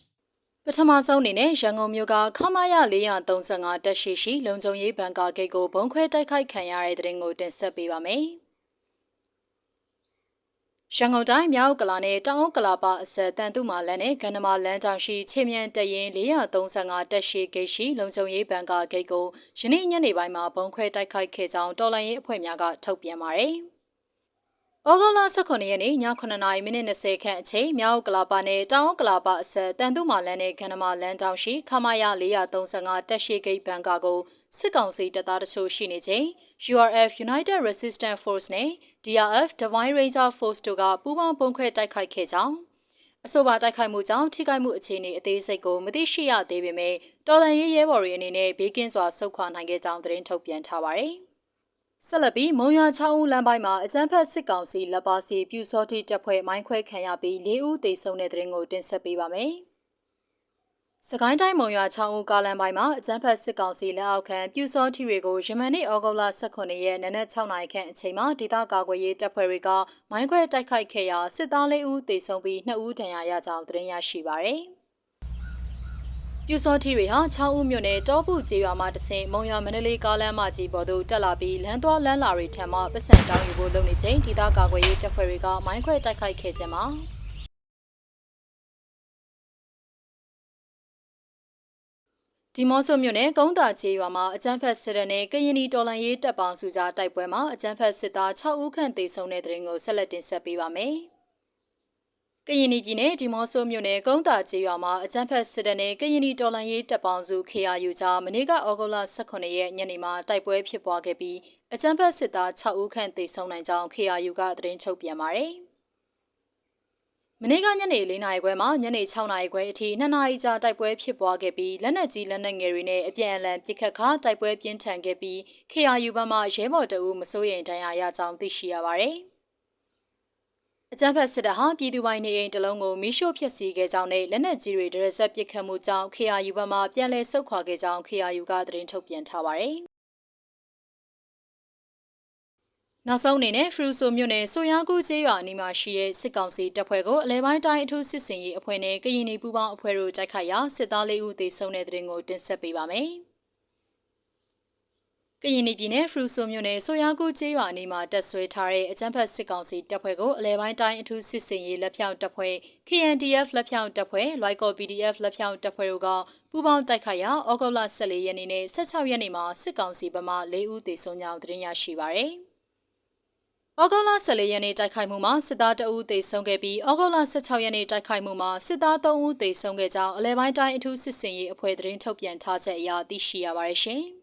ပ ထမဆုံးအနေနဲ့ရန်ကုန်မြို့ကခမာရ435တက်ရှိရှိလုံခြုံရေးဘဏ်ကာဂိတ်ကိုဘုံခွဲတိုက်ခိုက်ခံရတဲ့တဲ့ရင်ကိုတင်ဆက်ပေးပါမယ်။ရန်ကုန်တိုင်းမြောက်ကလာနဲ့တောင်ကလာပအစက်တန်တုမာလန်နဲ့ကန္နမာလန်းကြောင်ရှိခြေမြန်တရင်435တက်ရှိဂိတ်ရှိလုံခြုံရေးဘဏ်ကာဂိတ်ကိုယနေ့ညနေပိုင်းမှာဘုံခွဲတိုက်ခိုက်ခဲ့ကြောင်းတော်လိုင်းရေးအဖွဲ့များကထုတ်ပြန်ပါတယ်။။ ဩဂုတ်လ18ရက်နေ့ည9:30မိနစ်20ခန့်အချိန်မြောက်ကလာပါနဲ့တောင်ကလာပါအဆက်တန်တုမာလန်နဲ့ခန္ဓမာလန်တောင်ရှိခမာယ435တက်ရှိဂိတ်ဘန်ကာကိုစစ်ကောင်စီတပ်သားတချို့ရှိနေချိန် URF United Resistance Force နဲ့ DRF Divine Ranger Force တို့ကပူးပေါင်းပုံခွဲတိုက်ခိုက်ခဲ့ကြောင်းအဆိုပါတိုက်ခိုက်မှုကြောင့်ထိခိုက်မှုအခြေအနေအသေးစိတ်ကိုမသိရှိရသေးပေမဲ့တော်လန်ရေးရဲဘော်တွေအနေနဲ့ဘေးကင်းစွာဆုတ်ခွာနိုင်ခဲ့ကြောင်းသတင်းထုတ်ပြန်ထားပါတယ်။ ဆက်လက်ပြီးမုံရချောင်းဦးလမ်းပိုင်းမှာအကြမ်းဖက်စစ်ကောင်စီလက်ပါစီပြူစောတိတပ်ဖွဲ့မိုင်းခွဲခံရပြီး၄ဦးသေဆုံးတဲ့တဲ့ရင်ကိုတင်ဆက်ပေးပါမယ်။စကိုင်းတိုင်းမုံရချောင်းဦးကားလမ်းပိုင်းမှာအကြမ်းဖက်စစ်ကောင်စီလက်အောက်ခံပြူစောတိတွေကိုယမန်နေ့ဩဂုတ်လ18ရက်နနက်6နာရီခန့်အချိန်မှာဒေသကာကွယ်ရေးတပ်ဖွဲ့တွေကမိုင်းခွဲတိုက်ခိုက်ခဲ့ရာစစ်သား၄ဦးသေဆုံးပြီး2ဦးဒဏ်ရာရကြောင်းသတင်းရရှိပါရယ်။ ပြူစောထီတွေဟာ6ဦးမြို့နယ်တောပုကျေးရွာမှာတဆင်မုံရမန္တလေးကားလမ်းမကြီးပေါ်သို့တက်လာပြီးလမ်းသွားလမ်းလာတွေထံမှပတ်စံတောင်းယူဖို့လုပ်နေချိန်ဒေသကာကွယ်ရေးတပ်ဖွဲ့တွေကမိုင်းခွဲတိုက်ခိုက်ခဲ့ခြင်းမှာဒီမော့ဆိုမြို့နယ်ကုန်းတာကျေးရွာမှာအကြမ်းဖက်စစ်တပ်နဲ့ကရင်နီတော်လှန်ရေးတပ်ပေါင်းစုကြားတိုက်ပွဲမှာအကြမ်းဖက်စစ်သား6ဦးခန့်သေဆုံးတဲ့တဲ့ရင်ကိုဆက်လက်တင်ဆက်ပေးပါမယ်။ ကရင်ပြည်နယ်ဒီမော့ဆိုမြို့နယ်ကုန်းတာကျေးရွာမှာအကြမ်းဖက်စစ်တပ်နဲ့ကရင်တော်လှန်ရေးတပ်ပေါင်းစု KRU ကြားမနေ့ကဩဂုတ်လ18ရက်ညနေမှာတိုက်ပွဲဖြစ်ပွားခဲ့ပြီးအကြမ်းဖက်စစ်သား6ဦးခန့်သေဆုံးနိုင်ကြောင်း KRU ကသတင်းထုတ်ပြန်ပါတယ်။မနေ့ကညနေ၄နာရီခွဲမှညနေ6နာရီခွဲအထိ2နာရီကြာတိုက်ပွဲဖြစ်ပွားခဲ့ပြီးလက်နက်ကြီးလက်နက်ငယ်တွေနဲ့အပြန်အလှန်ပစ်ခတ်ခါတိုက်ပွဲပြင်းထန်ခဲ့ပြီး KRU ဘက်မှရဲဘော်တအုပ်မစိုးရိမ်ဒဏ်ရာရကြောင်းသိရှိရပါတယ်။ အကြမ်းဖက်စစ်တပ်ဟာပြည်သူပိုင်နေအိမ်တလုံးကိုမီးရှို့ဖျက်ဆီးခဲ့ကြောင်းနဲ့လက်နက်ကြီးတွေဒရက်ဆက်ပစ်ခတ်မှုကြောင့် KRU ဘက်မှပြန်လည်ဆုတ်ခွာခဲ့ကြောင်း KRU ကသတင်းထုတ်ပြန်ထားပါတယ်။နောက်ဆုံးအနေနဲ့ဖရူဆိုမြို့နယ်ဆိုရကူကျေးရွာအနီးမှာရှိတဲ့စစ်ကောင်စီတပ်ဖွဲ့ကိုအလဲပိုင်းတိုင်းအထူးစစ်စင်ရေးအဖွဲ့နဲ့ကရင်နီပူးပေါင်းအဖွဲ့တို့တိုက်ခိုက်ရာစစ်သားလေးဦးသေဆုံးတဲ့တဲ့ရင်ကိုတင်ဆက်ပေးပါမယ်။ ကရင်ပြည်နယ်ဖရူဆိုမြို့နယ်ဆိုရကူကျေးရွာအနီးမှာတက်ဆွဲထားတဲ့အကြမ်းဖက်စစ်ကောင်စီတပ်ဖွဲ့ကိုအလဲပိုင်းတိုင်းအထူးစစ်စင်ရေးလက်ဖြောင့်တပ်ဖွဲ့ KNDF လက်ဖြောင့်တပ်ဖွဲ့ Lyco PDF လက်ဖြောင့်တပ်ဖွဲ့တို့ကပူးပေါင်းတိုက်ခိုက်ရာဩဂုတ်လ14ရက်နေ့နဲ့16ရက်နေ့မှာစစ်ကောင်စီဘက်မှ၄ဦးသေဆုံးကြောင်းသတင်းရရှိပါရယ်။ဩဂုတ်လ14ရက်နေ့တိုက်ခိုက်မှုမှာစစ်သား2ဦးသေဆုံးခဲ့ပြီးဩဂုတ်လ16ရက်နေ့တိုက်ခိုက်မှုမှာစစ်သား3ဦးသေဆုံးခဲ့ကြောင်းအလဲပိုင်းတိုင်းအထူးစစ်စင်ရေးအဖွဲ့သတင်းထုတ်ပြန်ထားချက်အရသိရှိရပါတယ်ရှင်။